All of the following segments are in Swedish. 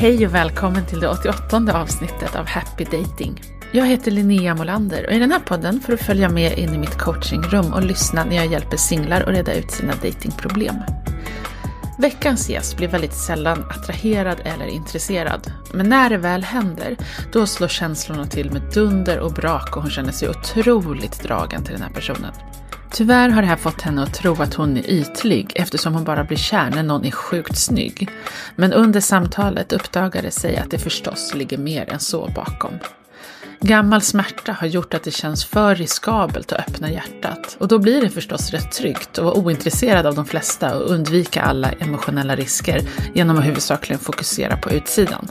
Hej och välkommen till det 88 avsnittet av Happy Dating. Jag heter Linnea Molander och i den här podden får du följa med in i mitt coachingrum och lyssna när jag hjälper singlar att reda ut sina datingproblem. Veckans gäst blir väldigt sällan attraherad eller intresserad. Men när det väl händer, då slår känslorna till med dunder och brak och hon känner sig otroligt dragen till den här personen. Tyvärr har det här fått henne att tro att hon är ytlig eftersom hon bara blir kär när någon är sjukt snygg. Men under samtalet uppdagar det sig att det förstås ligger mer än så bakom. Gammal smärta har gjort att det känns för riskabelt att öppna hjärtat och då blir det förstås rätt tryggt att vara ointresserad av de flesta och undvika alla emotionella risker genom att huvudsakligen fokusera på utsidan.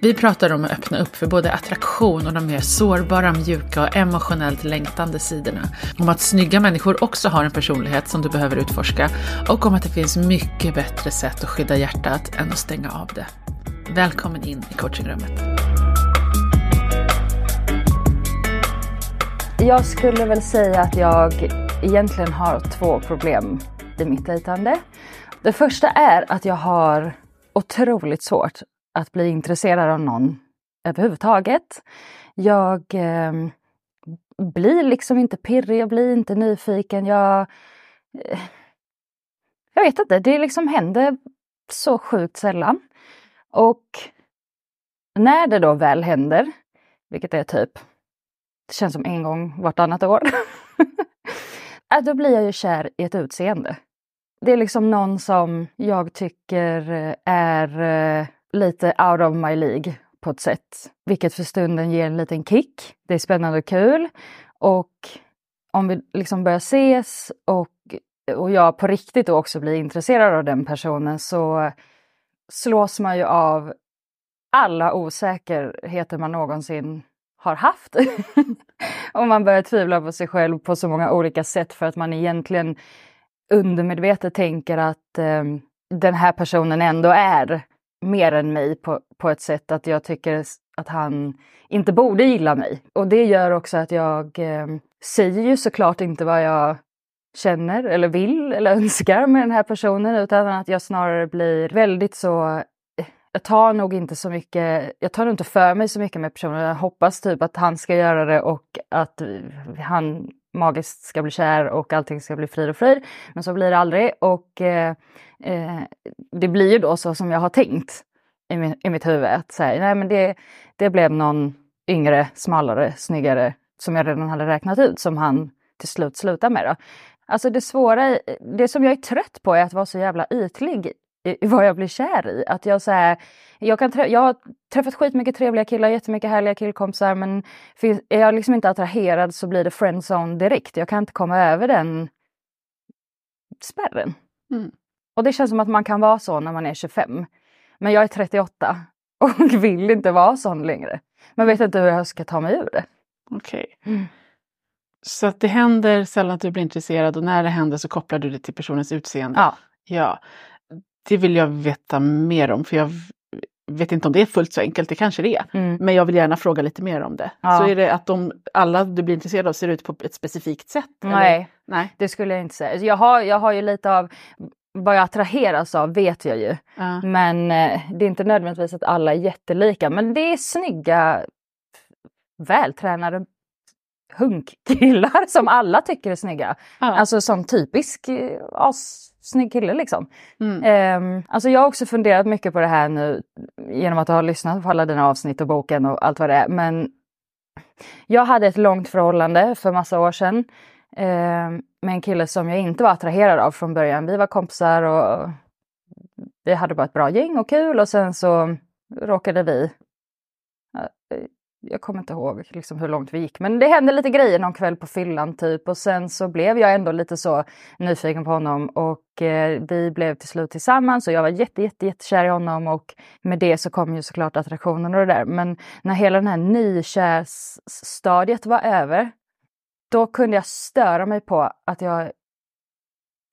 Vi pratar om att öppna upp för både attraktion och de mer sårbara, mjuka och emotionellt längtande sidorna. Om att snygga människor också har en personlighet som du behöver utforska och om att det finns mycket bättre sätt att skydda hjärtat än att stänga av det. Välkommen in i coachingrummet. Jag skulle väl säga att jag egentligen har två problem i mitt dejtande. Det första är att jag har otroligt svårt att bli intresserad av någon överhuvudtaget. Jag eh, blir liksom inte pirrig, jag blir inte nyfiken. Jag, eh, jag vet inte, det liksom händer så sjukt sällan. Och när det då väl händer, vilket är typ, det känns som en gång vartannat år, då blir jag ju kär i ett utseende. Det är liksom någon som jag tycker eh, är eh, lite out of my League på ett sätt. Vilket för stunden ger en liten kick. Det är spännande och kul. Och om vi liksom börjar ses och, och jag på riktigt då också blir intresserad av den personen så slås man ju av alla osäkerheter man någonsin har haft. och man börjar tvivla på sig själv på så många olika sätt för att man egentligen undermedvetet tänker att eh, den här personen ändå är mer än mig på, på ett sätt att jag tycker att han inte borde gilla mig. Och det gör också att jag eh, säger ju såklart inte vad jag känner eller vill eller önskar med den här personen utan att jag snarare blir väldigt så eh, jag tar nog inte så mycket, jag tar inte för mig så mycket med personen. Jag hoppas typ att han ska göra det och att eh, han magiskt ska bli kär och allting ska bli frid och fröjd. Men så blir det aldrig och eh, eh, det blir ju då så som jag har tänkt i, min, i mitt huvud. Att säga, nej men det, det blev någon yngre, smalare, snyggare som jag redan hade räknat ut som han till slut slutar med. Då. Alltså det svåra, det som jag är trött på är att vara så jävla ytlig i vad jag blir kär i. Att jag, så här, jag, kan jag har träffat skitmycket trevliga killar, jättemycket härliga killkompisar men är jag liksom inte attraherad så blir det friendzone direkt. Jag kan inte komma över den spärren. Mm. Och det känns som att man kan vara så när man är 25. Men jag är 38 och vill inte vara sån längre. Men vet inte hur jag ska ta mig ur det. Okej. Okay. Mm. Så att det händer sällan att du blir intresserad och när det händer så kopplar du det till personens utseende? Ja. ja. Det vill jag veta mer om för jag vet inte om det är fullt så enkelt, det kanske det är. Mm. Men jag vill gärna fråga lite mer om det. Ja. Så är det att de, alla du blir intresserad av ser ut på ett specifikt sätt? Nej, Nej. det skulle jag inte säga. Jag har, jag har ju lite av vad jag attraheras av vet jag ju. Ja. Men eh, det är inte nödvändigtvis att alla är jättelika. Men det är snygga, vältränade hunkkillar som alla tycker är snygga. Ja. Alltså som typisk eh, snygg kille liksom. Mm. Um, alltså jag har också funderat mycket på det här nu genom att ha lyssnat på alla dina avsnitt och boken och allt vad det är. Men jag hade ett långt förhållande för massa år sedan um, med en kille som jag inte var attraherad av från början. Vi var kompisar och vi hade bara ett bra gäng och kul och sen så råkade vi eh, jag kommer inte ihåg liksom hur långt vi gick, men det hände lite grejer någon kväll på fyllan typ och sen så blev jag ändå lite så nyfiken på honom och eh, vi blev till slut tillsammans och jag var jätte, jätte, jättekär i honom och med det så kom ju såklart attraktionen och det där. Men när hela den här nykärsstadiet var över, då kunde jag störa mig på att jag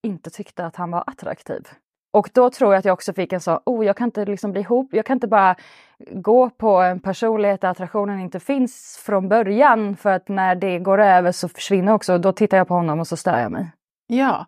inte tyckte att han var attraktiv. Och då tror jag att jag också fick en sån, oh jag kan inte liksom bli ihop, jag kan inte bara gå på en personlighet där attraktionen inte finns från början för att när det går över så försvinner också, då tittar jag på honom och så stör jag mig. Ja,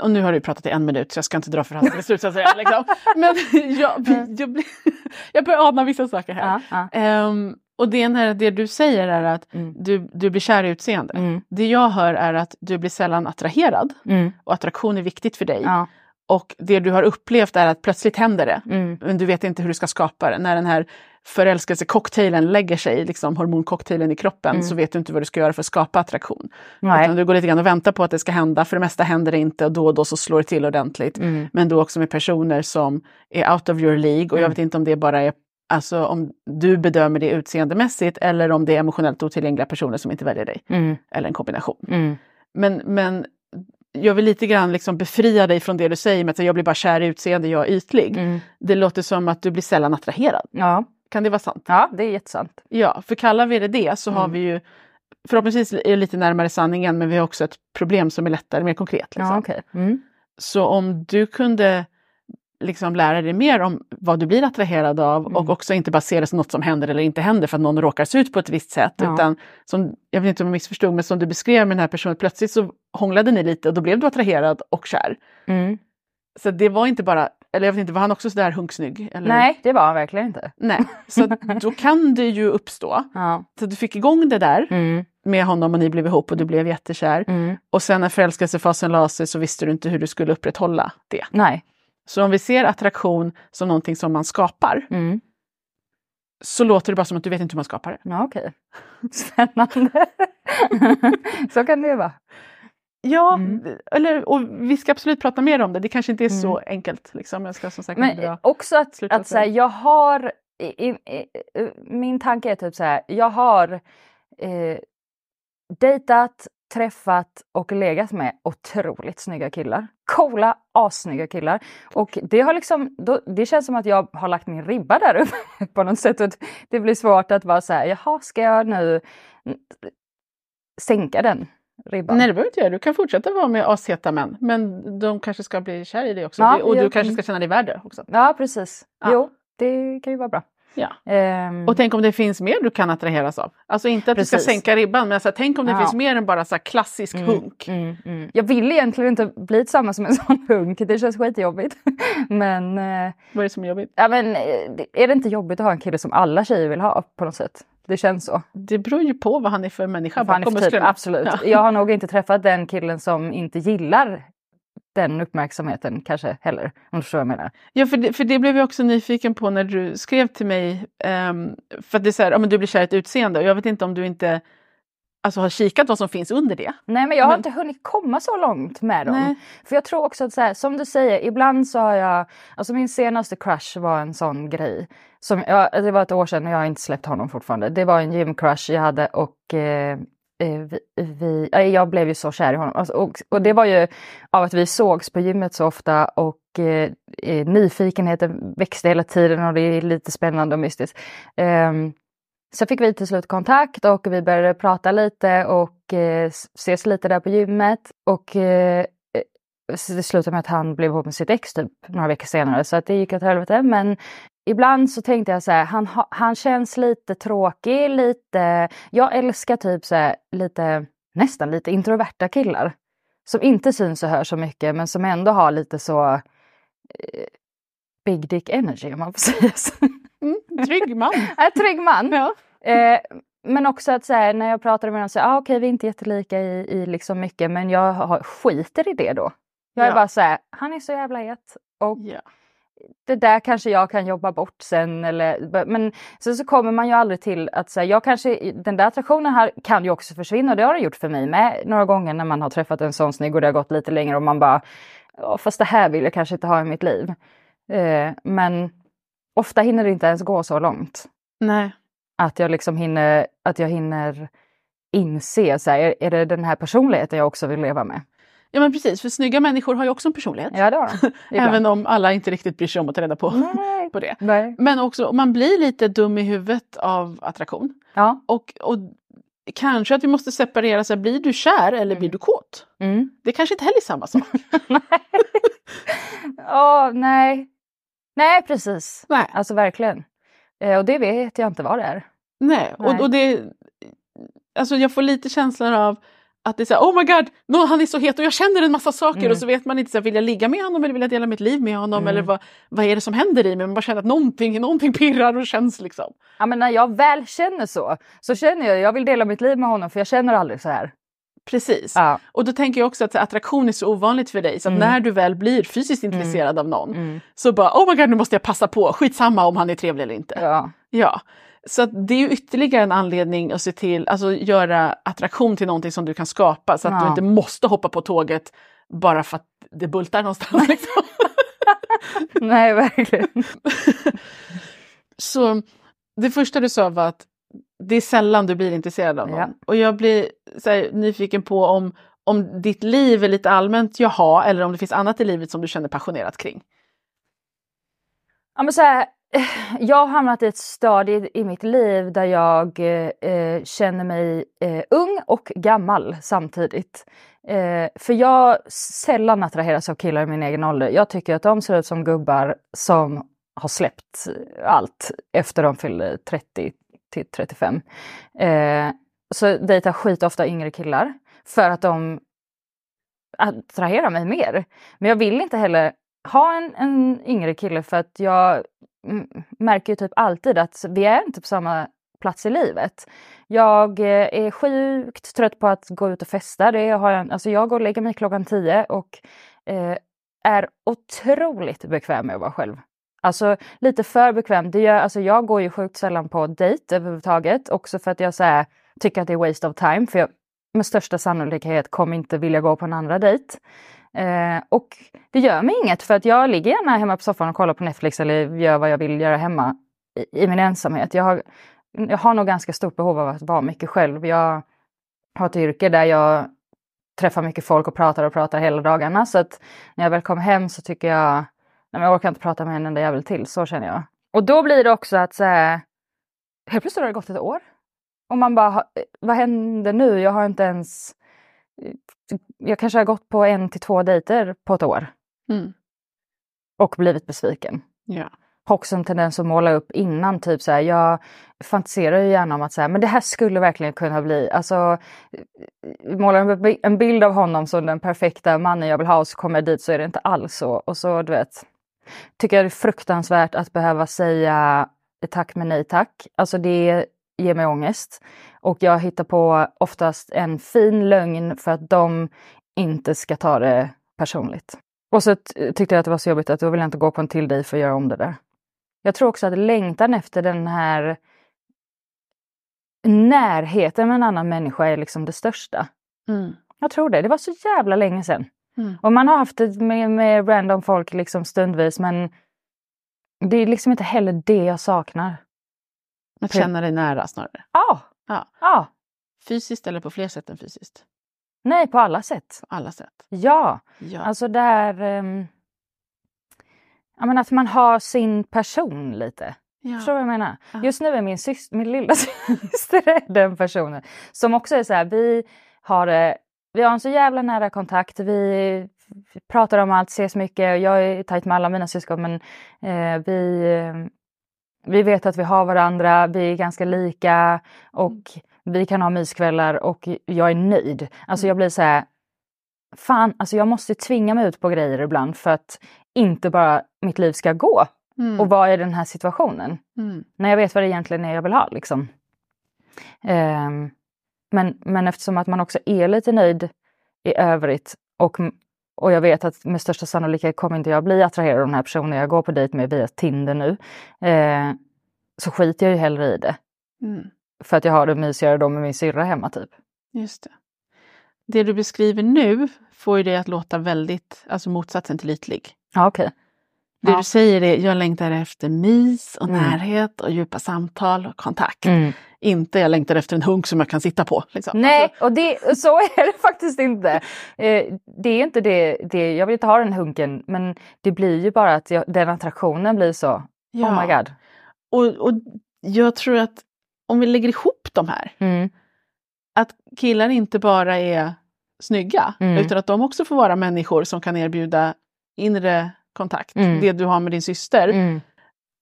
och nu har du pratat i en minut så jag ska inte dra förhastade slutsatser. liksom. Men jag, jag, blir, jag börjar ana vissa saker här. Ja, ja. Ehm, och det, när det du säger är att Mm. du, du blir kär i utseende. Mm. Det jag hör är att du blir sällan attraherad Mm. och attraktion är viktigt för dig. Ja. Och det du har upplevt är att plötsligt händer det. Mm. Men du vet inte hur du ska skapa det. När den här förälskelsecocktailern lägger sig, liksom hormoncocktailen i kroppen, Mm. så vet du inte vad du ska göra för att skapa attraktion. Nej. Utan du går lite grann och väntar på att det ska hända. För det mesta händer det inte och då och då så slår det till ordentligt. Mm. Men då också med personer som är out of your League. Och jag vet inte om det bara är Alltså om du bedömer det utseendemässigt eller om det är emotionellt otillgängliga personer som inte väljer dig. Mm. Eller en kombination. Mm. Men, men jag vill lite grann liksom befria dig från det du säger med att jag blir bara kär i utseende, jag är ytlig. Mm. Det låter som att du blir sällan attraherad. Ja. Kan det vara sant? ja, det är jättesant. Ja, för kallar vi det det så har Mm. vi ju förhoppningsvis är lite närmare sanningen men vi har också ett problem som är lättare, mer konkret. Liksom. Ja, okej. Mm. Så om du kunde liksom lära dig mer om vad du blir attraherad av Mm. och också inte bara se det som något som händer eller inte händer för att någon råkar se ut på ett visst sätt. Ja. Utan som, jag vet inte om jag missförstod, men som du beskrev med den här personen, plötsligt så hånglade ni lite och då blev du attraherad och kär. Mm. Så det var inte bara, eller jag vet inte, var han också sådär hunksnygg? Eller? Nej, det var han verkligen inte. Nej. Så då kan det ju uppstå. Ja. Så du fick igång det där Mm. med honom och ni blev ihop och du blev jättekär. Mm. Och sen när förälskelsefasen la sig så visste du inte hur du skulle upprätthålla det. Nej. Så om vi ser attraktion som någonting som man skapar Mm. så låter det bara som att du vet inte hur man skapar det. Ja, okej. Spännande. så kan det ju vara. Ja, Mm. eller, och vi ska absolut prata mer om det. Det kanske inte är så Mm. enkelt. Liksom. Jag ska som sagt Men också att, att så här, säga. jag har, i, i, i, min tanke är typ så här, jag har eh, dejtat, träffat och legat med otroligt snygga killar. Coola, assnygga killar. Och det har liksom, då, det känns som att jag har lagt min ribba där uppe på något sätt. Och det blir svårt att vara så här, jaha, ska jag nu sänka den ribban? Nej, det behöver du inte göra. Du kan fortsätta vara med asheta män. Men de kanske ska bli kär i dig också. Ja, och du kanske ska känna dig värd det också. Ja, precis. Ja. Jo, det kan ju vara bra. Ja. Ehm, Och tänk om det finns mer du kan attraheras av. Alltså inte att du Precis. ska sänka ribban, men alltså, tänk om det Ja. finns mer än bara så klassisk Mm, hunk. Mm, mm. Jag vill egentligen inte bli tillsammans med en sån hunk, det känns skitjobbigt. men, eh, Vad är det som är jobbigt? ja, men eh, är det inte jobbigt att ha en kille som alla tjejer vill ha på något sätt? Det känns så. Det beror ju på vad han är för människa Fan, bakom typ, absolut. Ja. Jag har nog inte träffat den killen som inte gillar den uppmärksamheten kanske heller. Om du förstår vad jag menar. Ja, för det, för det blev jag också nyfiken på när du skrev till mig. ehm, för att det är så här, ja, men du blir kär i ett utseende och jag vet inte om du inte alltså, har kikat vad som finns under det. Nej men jag har Men- inte hunnit komma så långt med dem. Nej. För jag tror också att så här, som du säger, ibland så har jag, alltså min senaste crush var en sån grej. Som, ja, det var ett år sedan och jag har inte släppt honom fortfarande. Det var en gymcrush jag hade och eh, Eh, vi, vi, jag blev ju så kär i honom. Alltså, och, och det var ju av att vi sågs på gymmet så ofta och eh, eh nyfikenheten växte hela tiden och det är lite spännande och mystiskt. Eh, så fick vi till slut kontakt och vi började prata lite och eh, ses lite där på gymmet. Och eh, eh, så det slutade med att han blev ihop med sitt ex typ några veckor senare så att det gick åt helvete. Men ibland så tänkte jag så här, han, ha- han känns lite tråkig, lite... Jag älskar typ så här, lite, nästan lite introverta killar. Som inte syns och hörs så mycket men som ändå har lite så eh, big dick energy om man får säga så. Mm, trygg man. En trygg man. ja. Eh, men också att så här, när jag pratade med honom så ah, okej vi är inte jättelika i, i liksom mycket men jag har, skiter i det då. Jag är Ja. bara så här, han är så jävla het och Ja. Det där kanske jag kan jobba bort sen eller men sen så kommer man ju aldrig till att säga jag kanske den där attraktionen här kan ju också försvinna och det har det gjort för mig med några gånger när man har träffat en sån snygg och det har gått lite längre och man bara fast det här vill jag kanske inte ha i mitt liv. Eh, men ofta hinner det inte ens gå så långt. Nej. Att jag liksom hinner, att jag hinner inse, så här, är, är det den här personligheten jag också vill leva med? Ja men precis, för snygga människor har ju också en personlighet. Ja, det har de. Även om alla inte riktigt bryr sig om att ta reda på, Nej. på det. Nej. Men också, man blir lite dum i huvudet av attraktion. Ja. Och, och kanske att vi måste separera, så här, blir du kär eller blir du kåt? Mm. Det är kanske inte heller är samma sak. Åh, nej. Nej, precis. Nej. Alltså verkligen. Eh, och det vet jag inte vad det är. Nej, Nej. Och, och det... Alltså jag får lite känslan av att det är så här, oh my god, no, han är så het och jag känner en massa saker Mm. och så vet man inte, så här, vill jag ligga med honom eller vill jag dela mitt liv med honom Mm. eller vad, vad är det som händer i mig? Man bara känner att någonting, någonting pirrar och känns liksom. Ja, men när jag väl känner så, så känner jag jag vill dela mitt liv med honom för jag känner aldrig så här. Precis. Ja. Och då tänker jag också att attraktion är så ovanligt för dig så Mm. när du väl blir fysiskt intresserad av någon Mm. så bara oh my god nu måste jag passa på, skitsamma om han är trevlig eller inte. Ja. Ja. Så det är ju ytterligare en anledning att se till, alltså göra attraktion till någonting som du kan skapa så att du Ja. inte måste hoppa på tåget bara för att det bultar någonstans. Liksom. Nej, verkligen. Så det första du sa var att det är sällan du blir intresserad av någon. Ja. Och jag blir här, nyfiken på om, om ditt liv är lite allmänt jaha eller om det finns annat i livet som du känner passionerat kring. Ja, men så här, jag har hamnat i ett stadie i mitt liv där jag eh, eh känner mig eh, ung och gammal samtidigt. Eh, för jag sällan attraheras av killar i min egen ålder. Jag tycker att de ser ut som gubbar som har släppt eh, allt efter de fyllde 30 till 35. Eh, så dejtar skitofta yngre killar för att de attraherar mig mer. Men jag vill inte heller ha en, en yngre kille för att jag märker ju typ alltid att vi är inte på samma plats i livet. Jag eh, är sjukt trött på att gå ut och festa. Det har jag, alltså jag går och lägger mig klockan tio och eh, är otroligt bekväm med att vara själv. Alltså lite för bekväm. Det gör, alltså jag går ju sjukt sällan på dejt överhuvudtaget. Också för att jag så här, tycker att det är waste of time. För jag med största sannolikhet kommer inte vilja gå på en andra dejt. Eh, och det gör mig inget för att jag ligger gärna hemma på soffan och kollar på Netflix eller gör vad jag vill göra hemma i, i min ensamhet. Jag har, jag har nog ganska stort behov av att vara mycket själv. Jag har ett yrke där jag träffar mycket folk och pratar och pratar hela dagarna. Så att när jag väl kommer hem så tycker jag, nej men jag orkar inte prata med en enda jävel till, så känner jag. Och då blir det också att så här, helt plötsligt har det gått ett år. Och man bara, vad händer nu? Jag har inte ens... Jag kanske har gått på en till två dejter på ett år Mm. och blivit besviken. Ja. Har också en tendens att måla upp innan, typ så här, jag fantiserar ju gärna om att så här, men det här skulle verkligen kunna bli, alltså målar upp en bild av honom som den perfekta mannen jag vill ha och så kommer jag dit så är det inte alls så. Och så du vet, tycker jag det är fruktansvärt att behöva säga tack men nej tack. Alltså det ger mig ångest. Och jag hittar på oftast en fin lögn för att de inte ska ta det personligt. Och så tyckte jag att det var så jobbigt att då vill jag inte gå på en till dig för att göra om det där. Jag tror också att längtan efter den här närheten med en annan människa är liksom det största. Mm. Jag tror det. Det var så jävla länge sedan. Mm. Och man har haft det med, med random folk liksom stundvis men det är liksom inte heller det jag saknar. Att känna dig nära snarare. Ja. Ja. ja. Fysiskt eller på fler sätt än fysiskt? Nej, på alla sätt. På alla sätt. Ja. Ja. Alltså där... Um, ja, men att man har sin person lite. ja. Förstår du vad jag menar? Ja. Just nu är min, syster, min lilla syster är den personen som också är så här, vi har, eh, vi har en så jävla nära kontakt, vi pratar om allt, ses mycket, jag är tajt med alla mina syskon men eh, vi, eh, vi vet att vi har varandra, vi är ganska lika och vi kan ha myskvällar och jag är nöjd. Alltså jag blir så här, fan, alltså jag måste tvinga mig ut på grejer ibland för att inte bara mitt liv ska gå Mm. och vara i den här situationen. Mm. När jag vet vad det egentligen är jag vill ha. Liksom. Ehm, men, men eftersom att man också är lite nöjd i övrigt och, och jag vet att med största sannolikhet kommer inte jag bli attraherad av den här personen jag går på dejt med via Tinder nu. Eh, så skiter jag ju hellre i det. Mm. För att jag har det mysigare då med min syrra hemma typ. Just det. Det du beskriver nu får ju det att låta väldigt, alltså motsatsen till ytlig. Ja, okej. Det Ja. du säger är, jag längtar efter mys och Mm. närhet och djupa samtal och kontakt. Mm. Inte jag längtar efter en hunk som jag kan sitta på. Liksom. Nej, Alltså, och det, så är det faktiskt inte. Eh, det är inte det, det, jag vill inte ha den hunken, men det blir ju bara att jag, den attraktionen blir så, ja. oh my god. Och, och jag tror att om vi lägger ihop de här, Mm. att killar inte bara är snygga, Mm. utan att de också får vara människor som kan erbjuda inre kontakt. Mm. Det du har med din syster, Mm.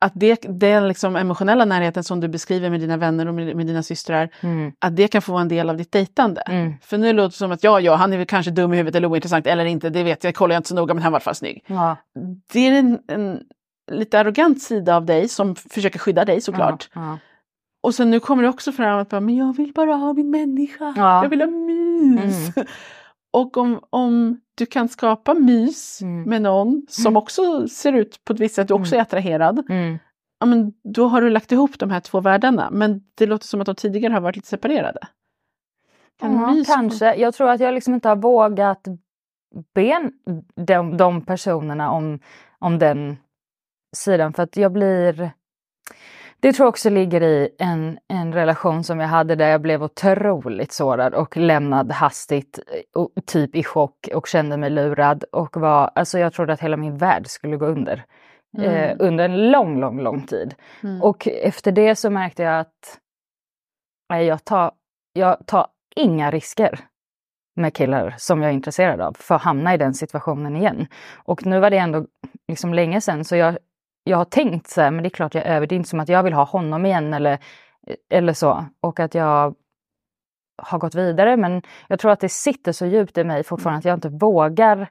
Att det, den liksom emotionella närheten som du beskriver med dina vänner och med, med dina systrar, Mm. att det kan få vara en del av ditt dejtande. Mm. För nu låter det som att ja, ja, han är väl kanske dum i huvudet eller ointressant eller inte, det vet jag, kollar jag inte så noga, men han var i alla fall snygg. Ja. Det är en, en lite arrogant sida av dig som försöker skydda dig såklart. Ja. Och sen nu kommer det också fram att bara, men jag vill bara ha min människa, Ja. jag vill ha mys. Och om, om du kan skapa mys Mm. med någon som också ser ut på ett visst sätt, du också är attraherad, Mm. ja, men då har du lagt ihop de här två världarna. Men det låter som att de tidigare har varit lite separerade. Kan Ja, kanske. Jag tror att jag liksom inte har vågat be de, de personerna om, om den sidan för att jag blir... Det tror jag också ligger i en, en relation som jag hade där jag blev otroligt sårad och lämnad hastigt och typ i chock och kände mig lurad och var, alltså jag trodde att hela min värld skulle gå under. Eh, Mm. under en lång, lång, lång tid. Mm. Och efter det så märkte jag att nej, jag, tar, jag tar inga risker med killar som jag är intresserad av för att hamna i den situationen igen. Och nu var det ändå liksom länge sedan så jag, jag har tänkt så här, men det är klart jag över, det är inte som att jag vill ha honom igen eller, eller så. Och att jag har gått vidare men jag tror att det sitter så djupt i mig fortfarande att jag inte vågar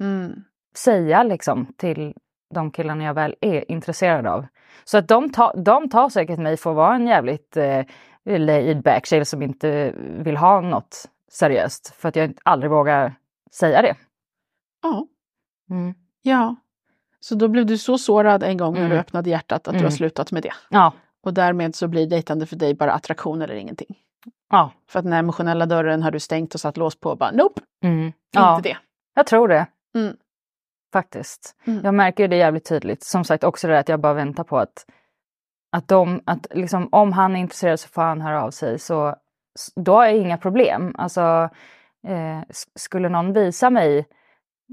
Mm. säga liksom till de killarna jag väl är intresserad av. Så att de, ta, de tar säkert mig för att vara en jävligt eh, laid back tjej som inte vill ha något seriöst. För att jag aldrig vågar säga det. Ja. Mm. ja. Så då blev du så sårad en gång när Mm. du öppnade hjärtat att du har Mm. slutat med det. Ja, Och därmed så blir dejtande för dig bara attraktion eller ingenting. ja. För att den emotionella dörren har du stängt och satt lås på och bara nope, Mm. ja. inte det. Jag tror det. Mm. Faktiskt. Mm. Jag märker ju det jävligt tydligt. Som sagt också det där att jag bara väntar på att, att, de, att liksom, om han är intresserad så får han höra av sig. Så, då har jag inga problem. Alltså, eh, skulle någon visa mig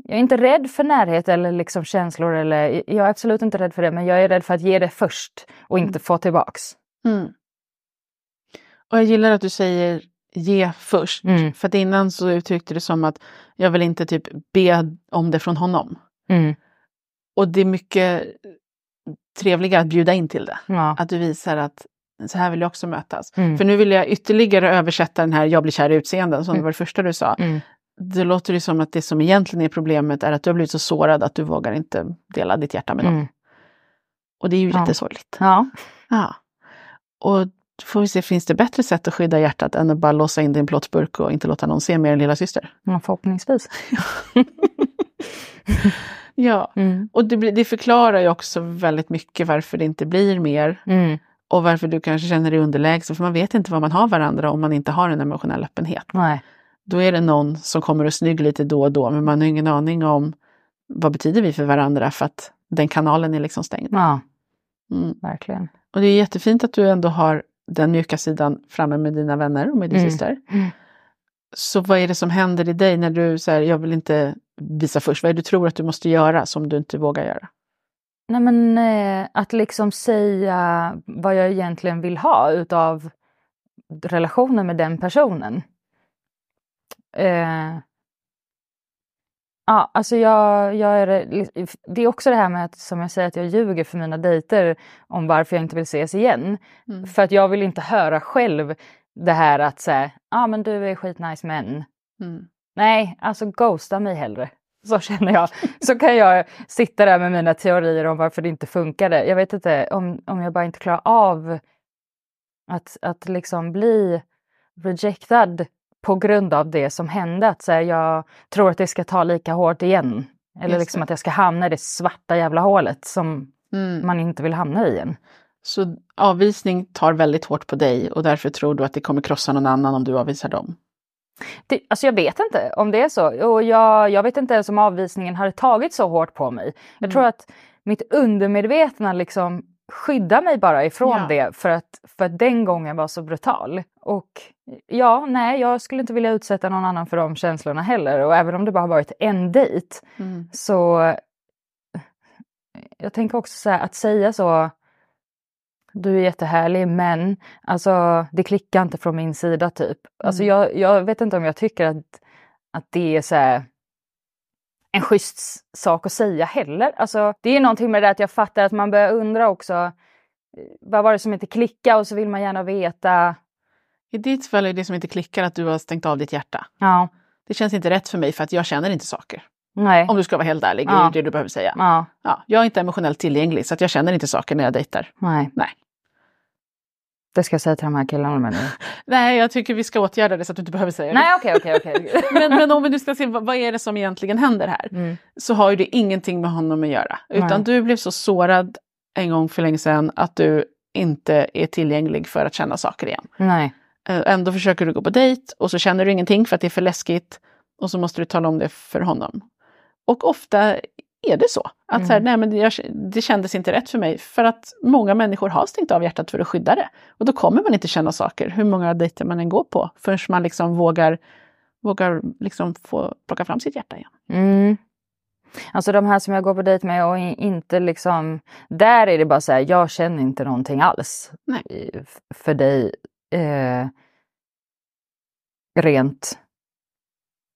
jag är inte rädd för närhet eller liksom känslor. Eller, jag är absolut inte rädd för det, men jag är rädd för att ge det först och inte få tillbaks. Mm. Och jag gillar att du säger ge först. Mm. För att innan så uttryckte du som att jag vill inte typ be om det från honom. Mm. Och det är mycket trevligare att bjuda in till det. Ja. Att du visar att så här vill jag också mötas. Mm. För nu vill jag ytterligare översätta den här jag blir kär i utseenden som Mm. det var det första du sa. Mm. Det låter ju som att det som egentligen är problemet är att du har blivit så sårad att du vågar inte dela ditt hjärta med någon. Mm. Och det är ju Ja. jättesorgligt. ja. Ja. Och då får vi se, finns det bättre sätt att skydda hjärtat än att bara låsa in din plåtburk och inte låta någon se mer än lilla syster? ja, förhoppningsvis. Ja, Mm. och det, det förklarar ju också väldigt mycket varför det inte blir mer Mm. och varför du kanske känner dig underlägsen, för man vet inte vad man har varandra om man inte har en emotionell öppenhet. Nej. Då är det någon som kommer och snygg lite då och då, men man har ingen aning om vad betyder vi för varandra för att den kanalen är liksom stängd. Ja, Mm. verkligen. Och det är jättefint att du ändå har den mjuka sidan framme med dina vänner och med din Mm. syster. Mm. Så vad är det som händer i dig när du säger jag vill inte visa först? Vad är det du tror att du måste göra som du inte vågar göra? Nej men eh, att liksom säga vad jag egentligen vill ha utav relationen med den personen. Eh, ja, alltså jag, jag är, det är också det här med att som jag säger att jag ljuger för mina dejter om varför jag inte vill ses igen. Mm. För att jag vill inte höra själv det här att säga, ja ah, men du är skitnice men Mm. Nej, alltså ghosta mig hellre. Så känner jag. Så kan jag sitta där med mina teorier om varför det inte funkade. Jag vet inte om, om jag bara inte klarar av att, att liksom bli rejectad på grund av det som hände. Att säga, jag tror att det ska ta lika hårt igen. Eller Just liksom att jag ska hamna i det svarta jävla hålet som Mm. man inte vill hamna i igen. Så avvisning tar väldigt hårt på dig och därför tror du att det kommer krossa någon annan om du avvisar dem? Det, alltså jag vet inte om det är så. Och jag, jag vet inte ens om avvisningen hade tagit så hårt på mig. Jag Mm. tror att mitt undermedvetna liksom skyddar mig bara ifrån Ja. det för att, för att den gången var så brutal. Och ja, nej, jag skulle inte vilja utsätta någon annan för de känslorna heller. Och även om det bara varit en dejt Mm. så jag tänker också så här, att säga så du är jättehärlig men alltså det klickar inte från min sida typ. Alltså Mm. jag, jag vet inte om jag tycker att, att det är så här en schysst sak att säga heller. Alltså, det är någonting med det att jag fattar att man börjar undra också, eh, vad var det som inte klickade och så vill man gärna veta. I ditt fall är det som inte klickar att du har stängt av ditt hjärta. Ja, Det känns inte rätt för mig för att jag känner inte saker. nej. Om du ska vara helt ärlig, Ja. det är det du behöver säga. Ja, Ja, jag är inte emotionellt tillgänglig så att jag känner inte saker när jag dejtar. nej. Nej. Det ska jag säga till de här killarna med nu. Nej, jag tycker vi ska åtgärda det så att du inte behöver säga det. Nej, okej, okej, okej. Men, men om vi nu ska se vad, vad är det som egentligen händer här? Mm. Så har ju det ingenting med honom att göra. Utan Nej. du blev så sårad en gång för länge sedan att du inte är tillgänglig för att känna saker igen. Nej. Eh, Ändå försöker du gå på dejt och så känner du ingenting för att det är för läskigt. Och så måste du tala om det för honom. Och ofta är det så. Att så här, nej, men det, jag, det kändes inte rätt för mig. För att många människor har stängt av hjärtat för att skydda det. Och då kommer man inte känna saker, hur många dejter man än går på. Förrän man liksom vågar, vågar liksom få plocka fram sitt hjärta igen. Mm. Alltså de här som jag går på dejt med och inte liksom, där är det bara så här, jag känner inte någonting alls Nej. för dig. Eh, rent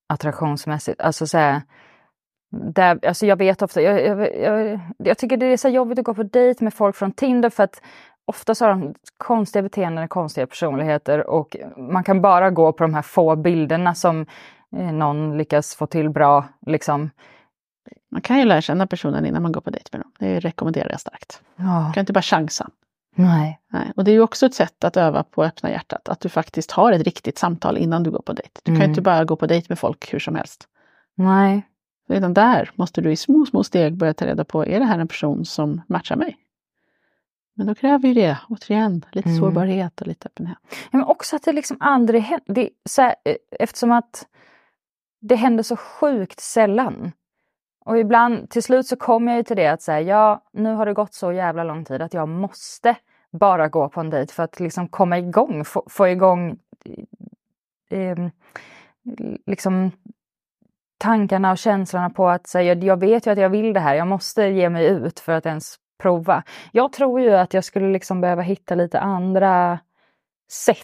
attraktionsmässigt. Alltså så här, där, alltså jag vet ofta, jag, jag, jag, jag tycker det är så jobbigt att gå på dejt med folk från Tinder för att ofta så har de konstiga beteenden, konstiga personligheter och man kan bara gå på de här få bilderna som eh, någon lyckas få till bra. Liksom. Man kan ju lära känna personen innan man går på dejt med dem. Det rekommenderar jag starkt. Ja, Man kan inte bara chansa. nej. Nej. Och det är ju också ett sätt att öva på att öppna hjärtat. Att du faktiskt har ett riktigt samtal innan du går på dejt. Du kan ju Mm. inte bara gå på dejt med folk hur som helst. Nej. Redan där måste du i små, små steg börja ta reda på, är det här en person som matchar mig? Men då kräver ju det, återigen, lite Mm. sårbarhet och lite öppenhet. Ja, Men också att det liksom aldrig händer. Det, är så här, eh, eftersom att det händer så sjukt sällan. Och ibland, till slut så kommer jag ju till det att säga, ja, nu har det gått så jävla lång tid att jag måste bara gå på en dejt för att liksom komma igång, få, få igång eh, eh, liksom tankarna och känslorna på att säga, jag vet ju att jag vill det här, jag måste ge mig ut för att ens prova. Jag tror ju att jag skulle liksom behöva hitta lite andra sätt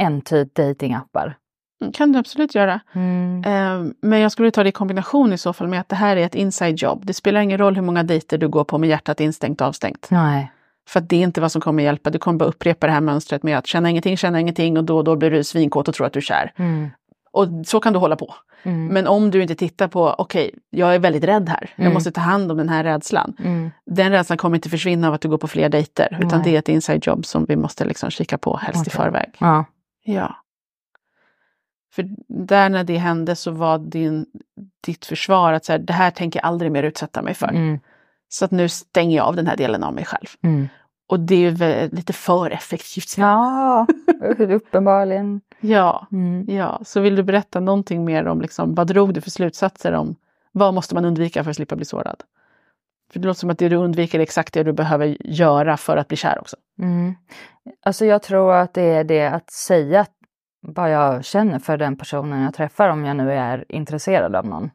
än typ datingappar. Mm, kan du absolut göra. Mm. Eh, Men jag skulle ta det i kombination i så fall med att det här är ett inside job. Det spelar ingen roll hur många dejter du går på med hjärtat instängt och avstängt. Nej. För att det är inte vad som kommer hjälpa. Du kommer bara upprepa det här mönstret med att känna ingenting, känna ingenting och då och då blir du svinkåt och tror att du är kär. Mm. Och så kan du hålla på. Mm. Men om du inte tittar på, okej, jag är väldigt rädd här. Jag Mm. måste ta hand om den här rädslan. Mm. Den rädslan kommer inte försvinna av att du går på fler dejter. Utan det är ett inside job som vi måste liksom kika på helst i Okej. förväg. Ja. Ja. För där när det hände så var din, ditt försvar att så här, det här tänker jag aldrig mer utsätta mig för. Mm. Så att nu stänger jag av den här delen av mig själv. Mm. Och det är ju vä- lite för effektivt. Ja, uppenbarligen. ja. Mm. Ja, så vill du berätta någonting mer om liksom, vad drog du för slutsatser om vad måste man undvika för att slippa bli sårad? För det låter som att det du undviker är exakt det du behöver göra för att bli kär också. Mm. Alltså jag tror att det är det att säga vad jag känner för den personen jag träffar om jag nu är intresserad av någon.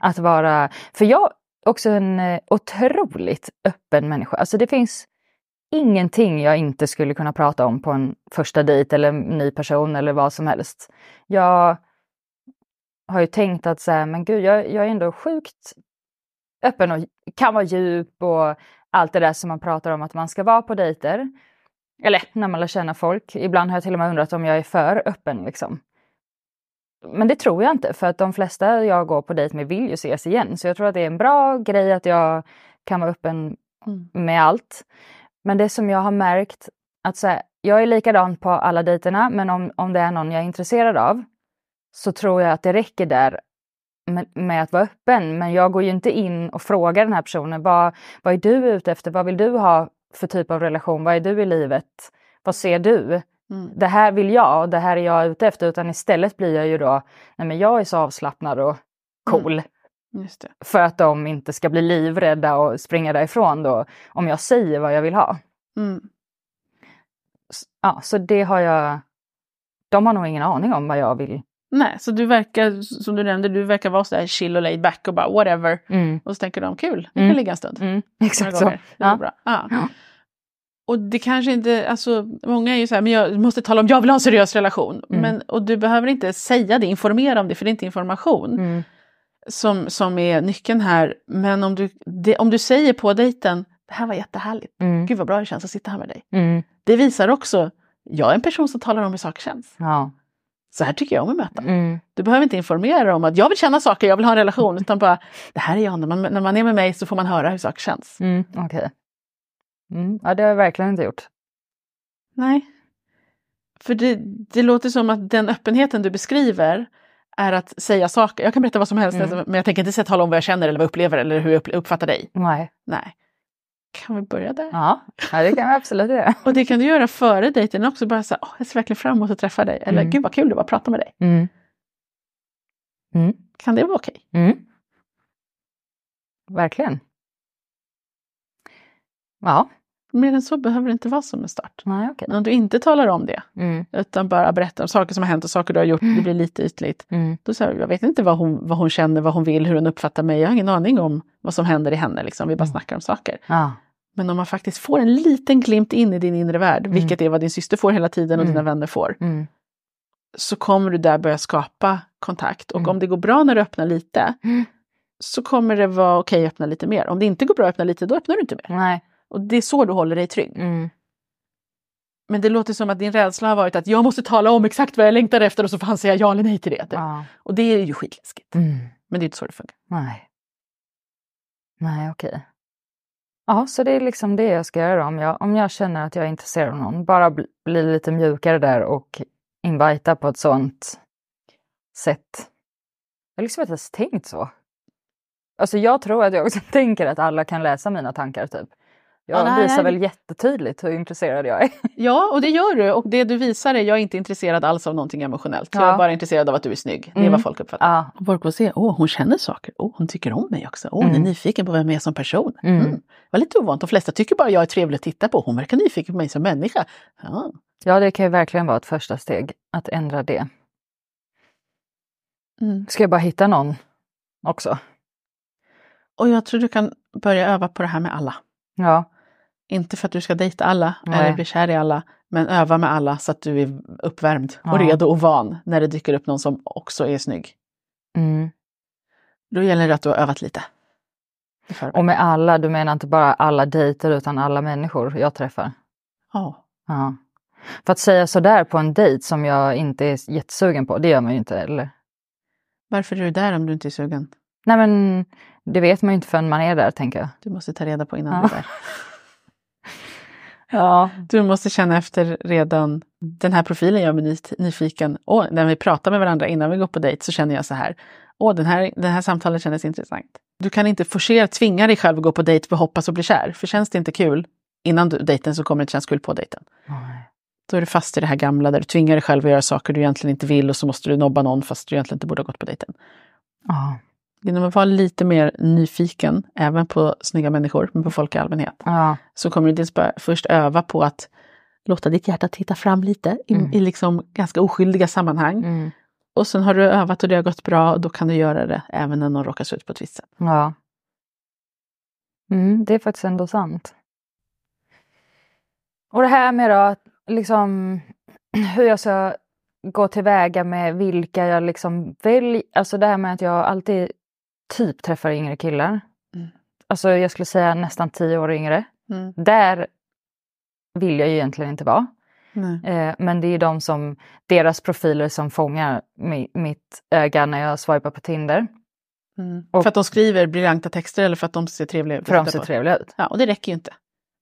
Att vara, för jag är också en eh, otroligt öppen människa. Alltså det finns ingenting jag inte skulle kunna prata om på en första dejt eller en ny person eller vad som helst. Jag har ju tänkt att så här, men gud, jag, jag är ändå sjukt öppen och kan vara djup och allt det där som man pratar om att man ska vara på dejter. Eller när man lär känna folk. Ibland har jag till och med undrat om jag är för öppen liksom. Men det tror jag inte för att de flesta jag går på dejt med vill ju ses igen. Så jag tror att det är en bra grej att jag kan vara öppen Mm. med allt. Men det som jag har märkt att så här, jag är likadan på alla dejterna men om, om det är någon jag är intresserad av så tror jag att det räcker där med, med att vara öppen. Men jag går ju inte in och frågar den här personen vad, vad är du ute efter? Vad vill du ha för typ av relation? Vad är du i livet? Vad ser du? Mm. Det här vill jag och det här är jag ute efter. Utan istället blir jag ju då, nej men jag är så avslappnad och cool. Just det. För att de inte ska bli livrädda och springa därifrån då. Om jag säger vad jag vill ha. Mm. Ja, så det har jag... De har nog ingen aning om vad jag vill. Nej, så du verkar, som du nämnde, du verkar vara så här chill och laid back och bara whatever. Mm, Och så tänker de kul, vi Mm. kan ligga en stund. mm, exakt så. Det är Ja. bra. Ja. Ja. Och det kanske inte, alltså många är ju så här, men jag måste tala om, jag vill ha en seriös relation. Mm. Men, och du behöver inte säga det, informera om det, för det är inte information. Som, som är nyckeln här. Men om du, det, om du säger på dejten, det här var jättehärligt, Mm. gud vad bra det känns att sitta här med dig. Mm. Det visar också, jag är en person som talar om hur saker känns. Ja. Så här tycker jag om att möta. Mm. Du behöver inte informera om att jag vill känna saker, jag vill ha en relation, utan bara, det här är jag, när man, när man är med mig så får man höra hur saker känns. Mm. Okej. Mm. Ja, det har jag verkligen inte gjort. Nej. För det, det låter som att den öppenheten du beskriver är att säga saker. Jag kan berätta vad som helst, Mm. men jag tänker inte säga tala om vad jag känner eller vad jag upplever eller hur jag upp- uppfattar dig. Nej. Nej. Kan vi börja där? Ja, ja det kan vi absolut göra. Och det kan du göra före dejten också, bara säga, jag ser verkligen fram emot att träffa dig. Eller Mm. gud vad kul det var att prata med dig. Mm. Mm. Kan det vara okej? Mm. Verkligen. Ja, Mer än så behöver det inte vara som en start. nej okej. Men om du inte talar om det, Mm. utan bara berättar om saker som har hänt och saker du har gjort, det blir lite ytligt. Mm. Då säger jag, vet inte vad hon, vad hon känner, vad hon vill, hur hon uppfattar mig. Jag har ingen aning om vad som händer i henne. Liksom. Vi bara Mm. snackar om saker. Ja. Men om man faktiskt får en liten glimt in i din inre värld, Mm. vilket är vad din syster får hela tiden och Mm. dina vänner får, Mm. så kommer du där börja skapa kontakt. Och Mm. om det går bra när du öppnar lite, Mm. så kommer det vara okej att öppna lite mer. Om det inte går bra att öppna lite, då öppnar du inte mer. Nej. Och det är så du håller dig trygg. Mm. Men det låter som att din rädsla har varit att jag måste tala om exakt vad jag längtar efter och så får han säga ja eller nej till det. Ja. Och det är ju skitläskigt. Mm. Men det är inte så det funkar. Nej. Nej, okej. Ja, så det är liksom det jag ska göra om jag, om jag känner att jag är intresserad av någon. Bara bli, bli lite mjukare där och invita på ett sånt sätt. Jag har liksom inte ens tänkt så. Alltså jag tror att jag också tänker att alla kan läsa mina tankar typ. Jag Ja, visar väl jättetydligt hur intresserad jag är. Ja, och det gör du. Och det du visar är jag är inte intresserad alls av någonting emotionellt. Jag är Ja. bara intresserad av att du är snygg. Det är Mm. vad folk uppfattar. Ja. Folk får se, åh hon känner saker, åh hon tycker om mig också, åh hon är Mm. nyfiken på vem jag är som person. Mm. Mm. Var lite ovant, de flesta tycker bara jag är trevlig att titta på, hon verkar nyfiken på mig som människa. Ja. ja, det kan ju verkligen vara ett första steg att ändra det. Mm. Ska jag bara hitta någon också? Och jag tror du kan börja öva på det här med alla. Ja. Inte för att du ska dejta alla Nej. eller bli kär i alla, men öva med alla så att du är uppvärmd och Ja. redo och van när det dyker upp någon som också är snygg. Mm. Då gäller det att du har övat lite. Och med alla, du menar inte bara alla dejter utan alla människor jag träffar? Ja. Ja. För att säga sådär på en dejt som jag inte är jättesugen på, det gör man ju inte eller? Varför är du där om du inte är sugen? Nej men det vet man ju inte förrän man är där tänker jag. Du måste ta reda på innan Ja. du är där. Ja. Du måste känna efter redan, den här profilen gör mig ny- nyfiken. Och när vi pratar med varandra innan vi går på dejt så känner jag så här. Åh, den här, det här samtalet kändes intressant. Du kan inte forcera, tvinga dig själv att gå på dejt för hoppas och bli kär. För känns det inte kul innan du, dejten så kommer det inte kännas kul på dejten. Nej. Då är du fast i det här gamla där du tvingar dig själv att göra saker du egentligen inte vill och så måste du nobba någon fast du egentligen inte borde ha gått på dejten. Ja. Genom att vara lite mer nyfiken, även på snygga människor, men på folk i allmänhet, Ja. så kommer du dels bara först öva på att låta ditt hjärta titta fram lite i, Mm. i liksom ganska oskyldiga sammanhang. Mm. Och sen har du övat och det har gått bra och då kan du göra det även när någon råkar se ut på ett visst sätt. ja. Mm, det är faktiskt ändå sant. Och det här med då, liksom hur jag ska gå tillväga med vilka jag liksom väljer. Alltså det här med att jag alltid typ träffar yngre killar. Mm. Alltså jag skulle säga nästan tio år yngre. Där vill jag ju egentligen inte vara. Eh, men det är de som, deras profiler som fångar mi, mitt öga när jag swipar på Tinder. Mm. Och- för att de skriver briljanta texter eller för att de ser trevliga ut? För de att titta ser på? trevliga ut. Ja, och det räcker ju inte.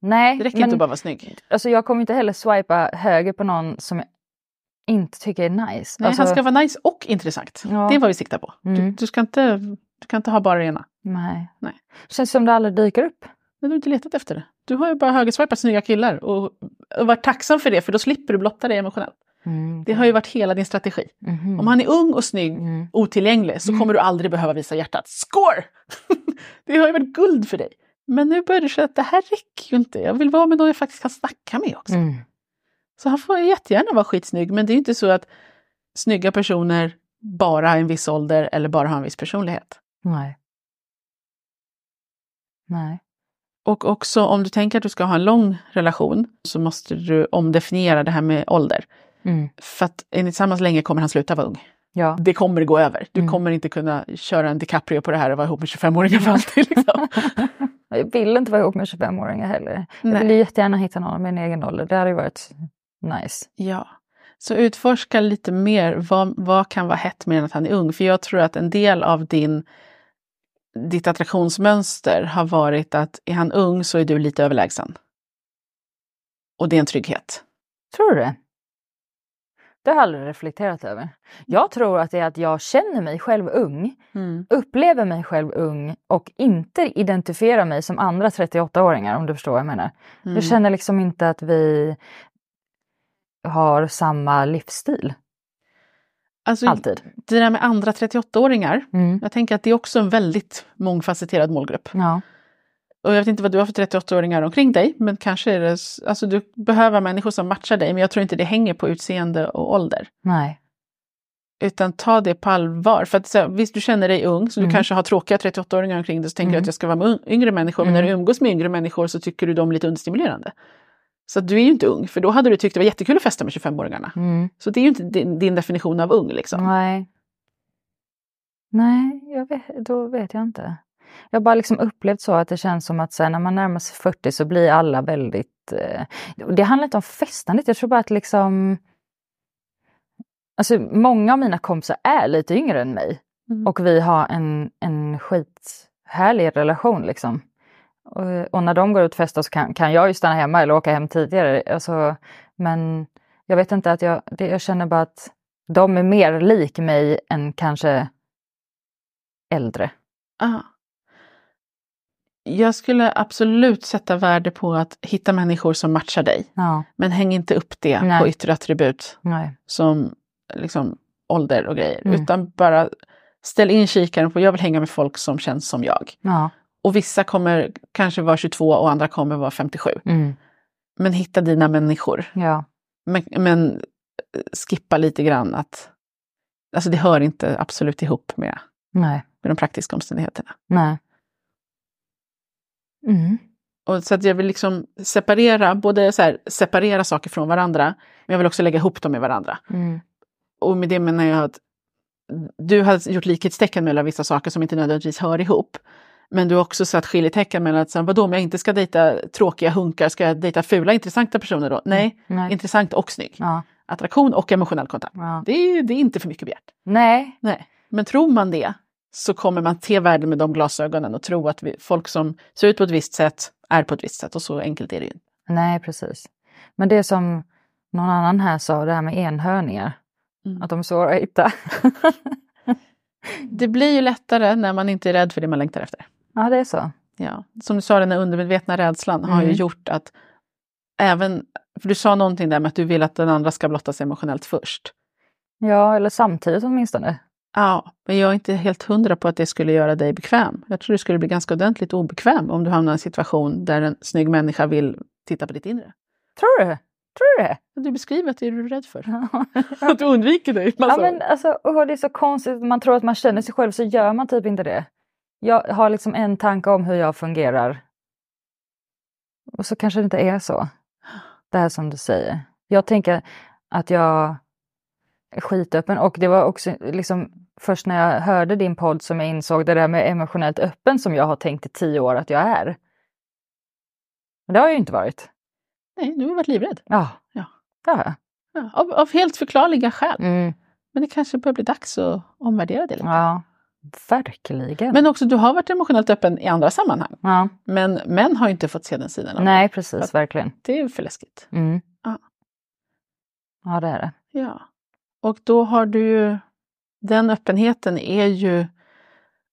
Nej, Det räcker men inte att bara vara snygg. alltså, jag kommer inte heller swipa höger på någon som jag inte tycker är nice. Nej, alltså, han ska vara nice och intressant. Ja. Det är vad vi siktar på. Du, Mm. du, ska inte, du kan inte ha bara det ena. nej. Nej. Känns som det aldrig dyker upp. Men du har inte letat efter det. Du har ju bara högerswipat snygga killar och, och varit tacksam för det för då slipper du blotta dig emotionellt. Mm. Det har ju varit hela din strategi. Mhm. Om han är ung och snygg, Mm. otillgänglig, så kommer du aldrig behöva visa hjärtat. Score! det har ju varit guld för dig. Men nu börjar du känna att det här räcker ju inte. Jag vill vara med någon jag faktiskt kan snacka med också. Mm. Så han får jättegärna vara skitsnygg, men det är ju inte så att snygga personer bara har en viss ålder eller bara har en viss personlighet. Nej. Nej. Och också om du tänker att du ska ha en lång relation så måste du omdefiniera det här med ålder. Mm. För att är ni tillsammans länge kommer han sluta vara ung. Ja. det kommer gå över. Du Mm. kommer inte kunna köra en DiCaprio på det här och vara ihop med 25-åringar för alltid. Liksom. Jag vill inte vara ihop med 25-åringar heller. Jag Nej. vill ju jättegärna hitta någon med en egen ålder. Det hade ju varit nice. Ja. Så utforska lite mer, vad, vad kan vara hett än att han är ung? För jag tror att en del av din, ditt attraktionsmönster har varit att är han ung så är du lite överlägsen. Och det är en trygghet. Tror du det? Det har jag aldrig reflekterat över. Jag tror att det är att jag känner mig själv ung, upplever mig själv ung och inte identifierar mig som andra 38-åringar om du förstår vad jag menar. Mm. Jag känner liksom inte att vi har samma livsstil. Alltså, Alltid. Det där med andra 38-åringar, Mm. jag tänker att det är också en väldigt mångfacetterad målgrupp. Ja. Och jag vet inte vad du har för 38-åringar omkring dig, men kanske är det, alltså du behöver människor som matchar dig, men jag tror inte det hänger på utseende och ålder. Nej. Utan ta det på allvar. För att så, visst, du känner dig ung, så du Mm. kanske har tråkiga 38-åringar omkring dig, så tänker du Mm. att jag ska vara med yngre människor, men när du Mm. umgås med yngre människor så tycker du dem lite understimulerande. Så du är ju inte ung, för då hade du tyckt det var jättekul att festa med 25-åringarna. Mm. Så det är ju inte din, din definition av ung liksom. Nej. Nej, vet, då vet jag inte. Jag har bara liksom upplevt så att det känns som att sen när man närmar sig 40 så blir alla väldigt... Eh, det handlar inte om festandet, jag tror bara att liksom... Alltså många av mina kompisar är lite yngre än mig Mm. och vi har en, en skithärlig relation liksom. Och, när de går ut och festar så kan, kan jag ju stanna hemma eller åka hem tidigare. Alltså, men jag vet inte att jag, det, jag känner bara att de är mer lik mig än kanske äldre. Ah. Jag skulle absolut sätta värde på att hitta människor som matchar dig. Ja, Men häng inte upp det Nej. på yttre attribut nej. som liksom, ålder och grejer. Mm. Utan bara ställ in kikaren på jag vill hänga med folk som känns som jag. Ja. Och vissa kommer kanske vara 22 och andra kommer vara 57. Mm. Men hitta dina människor. Ja. Men, men eh, skippa lite grann att Alltså det hör inte absolut ihop med, Nej. med de praktiska omständigheterna. Nej. Mm. Och så att jag vill liksom separera, både så här, separera saker från varandra, men jag vill också lägga ihop dem med varandra. Mm. Och med det menar jag att du har gjort likhetstecken mellan vissa saker som inte nödvändigtvis hör ihop. Men du har också satt skiljetecken mellan att, vadå om jag inte ska dejta tråkiga hunkar, ska jag dejta fula intressanta personer då? Nej, Nej. intressant och snygg. Ja. Attraktion och emotionell kontakt. Ja. Det är, det är inte för mycket begärt. Nej. Nej. Men tror man det så kommer man se världen med de glasögonen och tro att vi, folk som ser ut på ett visst sätt är på ett visst sätt och så enkelt är det ju inte. Nej, precis. Men det som någon annan här sa, det här med enhörningar. Mm. Att de är svåra att hitta. Det blir ju lättare när man inte är rädd för det man längtar efter. Ja, det är så. Ja. Som du sa, den här undermedvetna rädslan har ju Mm. gjort att även, för du sa någonting där med att du vill att den andra ska blotta sig emotionellt först. Ja, eller samtidigt åtminstone. Ja, men jag är inte helt hundra på att det skulle göra dig bekväm. Jag tror du skulle bli ganska ordentligt obekväm om du hamnar i en situation där en snygg människa vill titta på ditt inre. Tror du? Tror du det? Du beskriver att det är du rädd för. Att du undviker dig. Ja, men alltså, och det är så konstigt, man tror att man känner sig själv så gör man typ inte det. Jag har liksom en tanke om hur jag fungerar. Och så kanske det inte är så. Det här som du säger. Jag tänker att jag är skitöppen och det var också liksom först när jag hörde din podd som jag insåg det där med emotionellt öppen som jag har tänkt i tio år att jag är. Men det har jag ju inte varit. Nej, du har varit livrädd. Ja, Ja. det har jag. Ja, av, av helt förklarliga skäl. Mm. Men det kanske börjar bli dags att omvärdera det lite. Ja, verkligen. Men också, du har varit emotionellt öppen i andra sammanhang. ja. Men män har ju inte fått se den sidan av Nej, precis, verkligen. Det är för läskigt. Mm. Ja. Ja, det är det. Ja. Och då har du ju, den öppenheten är ju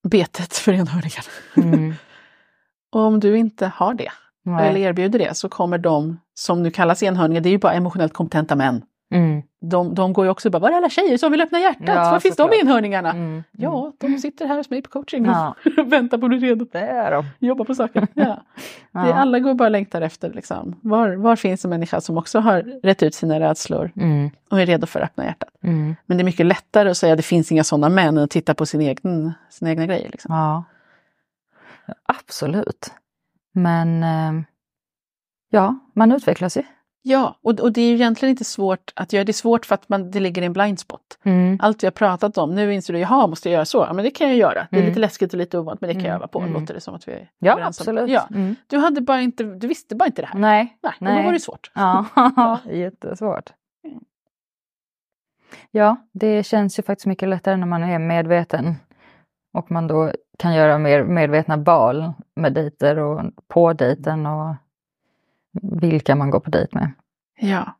betet för enhörningarna. Mm. Och om du inte har det, eller Nej. erbjuder det, så kommer de som nu kallas enhörningar, det är ju bara emotionellt kompetenta män. Mm. De, de går ju också bara, var är alla tjejer som vill öppna hjärtat? Ja, var finns de såklart. enhörningarna? Mm. Ja, de sitter här hos mig på coaching Ja. och väntar på att bli redo. Det är de. Jobba på saken. Ja. Ja. Det, alla går bara och längtar efter liksom. var, var finns en människa som också har rätt ut sina rädslor Mm. och är redo för att öppna hjärtat. Mm. Men det är mycket lättare att säga att det finns inga sådana män än att titta på sin egen, sina egna grejer. Liksom. Ja. Absolut. Men eh, ja, man utvecklas ju. Ja, och, och det är ju egentligen inte svårt att göra. Det är svårt för att man, det ligger i en blind spot. Mm. Allt vi har pratat om, nu inser du, jaha, måste jag göra så? Ja, men det kan jag göra. Det är Mm. lite läskigt och lite ovant, men det kan jag Mm. öva på. Mm. Låter det som att vi är Ja, absolut. Ja. Mm. Du, hade bara inte, du visste bara inte det här. Nej, Nej, Nej. då var det svårt. Ja, jättesvårt. Ja, det känns ju faktiskt mycket lättare när man är medveten och man då kan göra mer medvetna val med dejter och på dejten och vilka man går på dejt med. Ja.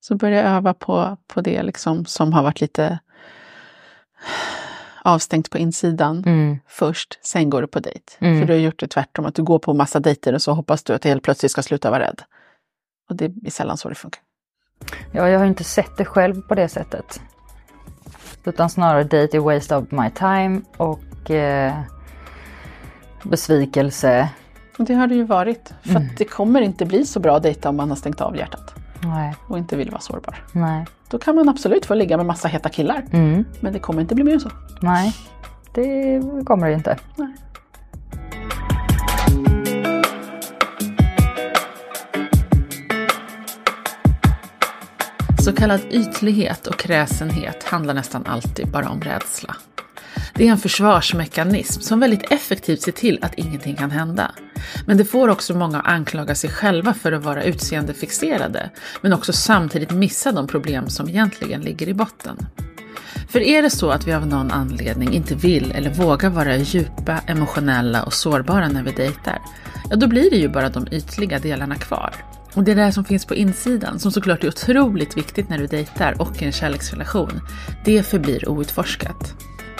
Så börja öva på, på det liksom som har varit lite avstängt på insidan Mm. först, sen går du på dejt. Mm. För du har gjort det tvärtom, att du går på massa dejter och så hoppas du att du helt plötsligt ska sluta vara rädd. Och det är sällan så det funkar. Ja, jag har inte sett det själv på det sättet. Utan snarare date är waste of my time och eh, besvikelse. Och det har det ju varit. För Mm. att det kommer inte bli så bra att dejta om man har stängt av hjärtat Nej, och inte vill vara sårbar. nej. Då kan man absolut få ligga med massa heta killar. Mm, Men det kommer inte bli mer än så. nej, det kommer det inte. Nej. Så kallad ytlighet och kräsenhet handlar nästan alltid bara om rädsla. Det är en försvarsmekanism som väldigt effektivt ser till att ingenting kan hända. Men det får också många att anklaga sig själva för att vara utseendefixerade, men också samtidigt missa de problem som egentligen ligger i botten. För är det så att vi av någon anledning inte vill eller vågar vara djupa, emotionella och sårbara när vi dejtar, ja då blir det ju bara de ytliga delarna kvar. Och det där som finns på insidan, som såklart är otroligt viktigt när du dejtar och i en kärleksrelation, det förblir outforskat.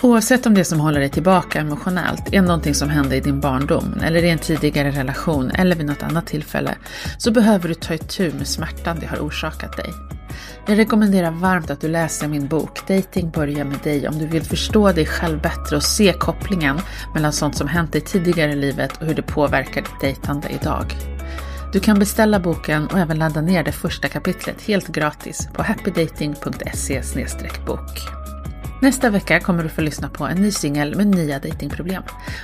Oavsett om det som håller dig tillbaka emotionellt är någonting som hände i din barndom, eller i en tidigare relation eller vid något annat tillfälle, så behöver du ta itu med smärtan det har orsakat dig. Jag rekommenderar varmt att du läser min bok Dating börjar med dig om du vill förstå dig själv bättre och se kopplingen mellan sånt som hänt dig tidigare i livet och hur det påverkar ditt dejtande idag. Du kan beställa boken och även ladda ner det första kapitlet helt gratis på happydating.se bok. Nästa vecka kommer du få lyssna på en ny singel med nya datingproblem.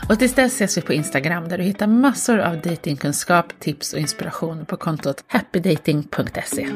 Och tills dess ses vi på Instagram där du hittar massor av datingkunskap, tips och inspiration på kontot happydating.se.